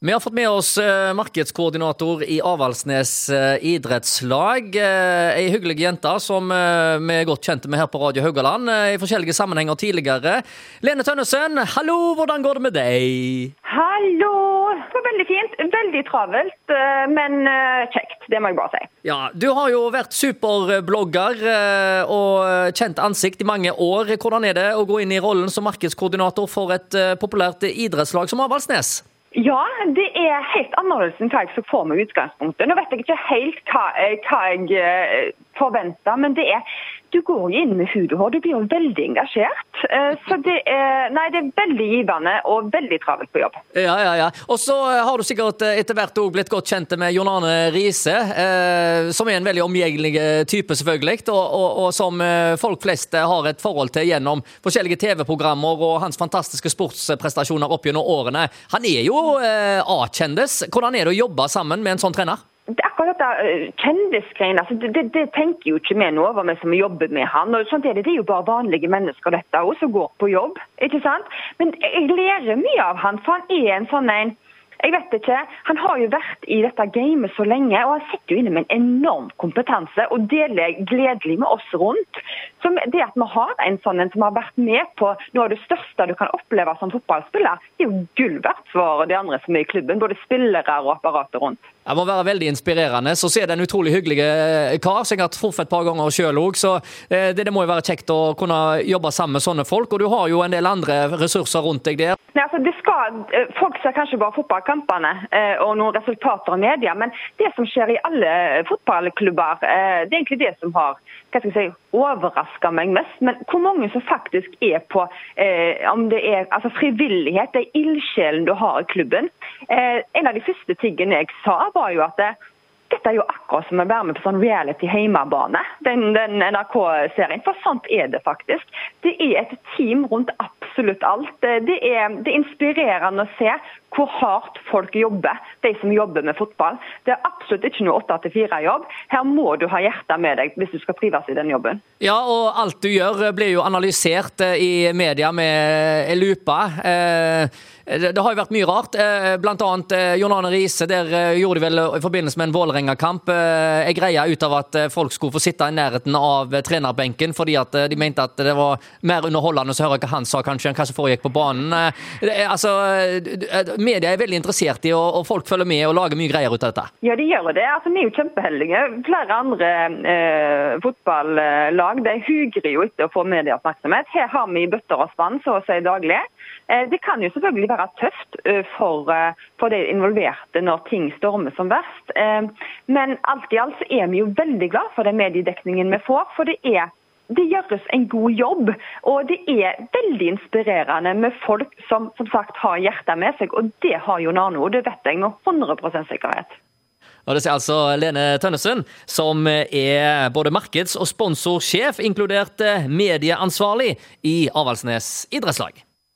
Vi har fått med oss eh, markedskoordinator i Avaldsnes eh, idrettslag. Eh, ei hyggelig jente som vi er godt kjente med her på Radio Haugaland i forskjellige sammenhenger tidligere. Lene Tønnesen, hallo, hvordan går det med deg? Hallo! Det var veldig fint. Veldig travelt, men kjekt. Det må jeg bare si. Ja, Du har jo vært superblogger og kjent ansikt i mange år. Hvordan er det å gå inn i rollen som markedskoordinator for et populært idrettslag som Avaldsnes? Ja, det er helt annerledes enn hva jeg så for meg i utgangspunktet. Nå vet jeg ikke helt hva, eh, hva jeg eh, forventer, men det er du går jo inn med hud og hår. Du blir jo veldig engasjert. Eh, så det er, nei, det er veldig givende og veldig travelt på jobb. Ja, ja, ja. Og så har du sikkert etter hvert òg blitt godt kjent med John Arne Riise, eh, som er en veldig omgjengelig type, selvfølgelig, og, og, og, som folk flest har et forhold til gjennom forskjellige TV-programmer og hans fantastiske sportsprestasjoner opp gjennom årene. Han er jo eh, A-kjendis. Hvordan er det å jobbe sammen med en sånn trener? Det akkurat dette eh, kjendisgreiene, altså, det, det, tenker jo ikke vi nå over, vi som jobber med han. og sånt er Det det er jo bare vanlige mennesker dette også, som går på jobb. ikke sant? Men jeg lærer mye av han, for han er en sånn en jeg vet ikke. Han har jo vært i dette gamet så lenge, og han sitter jo inne med en enorm kompetanse og deler gledelig med oss rundt. Så det at vi har en sånn en som har vært med på noe av det største du kan oppleve som fotballspiller, det er jo gull verdt for de andre som er i klubben. Både spillere og apparatet rundt. Det må være veldig inspirerende. Så er det en utrolig hyggelig kar som jeg har truffet et par ganger sjøl òg. Så eh, det, det, må jo være kjekt å kunne jobbe sammen med sånne folk. Og du har jo en del andre ressurser rundt deg der. Nei, altså det skal, eh, Folk ser kanskje bare fotballkampene og noen resultater i media, men det som skjer i alle fotballklubber, det er egentlig det som har hva skal jeg si, overraska meg mest. Men hvor mange som faktisk er på eh, om det er altså frivillighet, det er ildsjelen du har i klubben. Eh, en av de første tingene jeg sa, var jo at det, dette er jo akkurat som å være med på sånn reality hjemmebane, den, den NRK-serien. For sant er det faktisk. Det er et team rundt absolutt alt. Det er, det er inspirerende å se hvor hardt folk jobber, de som jobber med fotball. Det er absolutt ikke noe 8-4-jobb. Her må du ha hjertet med deg hvis du skal trives i den jobben. Ja, og alt du gjør blir jo analysert eh, i media med lupa. Eh, det har jo vært mye rart. Eh, blant annet Jon Arne Riise. Der gjorde de vel i forbindelse med en Vålerenga-kamp ei greie ut av at folk skulle få sitte i nærheten av trenerbenken fordi at de mente at det var mer underholdende å høre hva han sa, kanskje, enn hva som foregikk på banen. Altså, media er veldig interessert i, og, folk følger med og lager mye greier ut av dette? Ja, de gjør det. Altså, vi er jo kjempeheldige. Flere andre eh, fotballag de hugrer jo etter å få medieoppmerksomhet. Her har vi bøtter og spann så å si daglig. Eh, det kan jo selvfølgelig være tøft eh, for, eh, for, de involverte når ting stormer som verst. Men alt i alt så er vi jo veldig glad for den mediedekningen vi får. For det er det gjøres en god jobb. Og det er veldig inspirerende med folk som som sagt har hjertet med seg, og det har jo nano, det vet jeg med 100 sikkerhet. Og Det sier altså Lene Tønnesen, som er både markeds- og sponsorsjef, inkludert medieansvarlig i Avaldsnes idrettslag.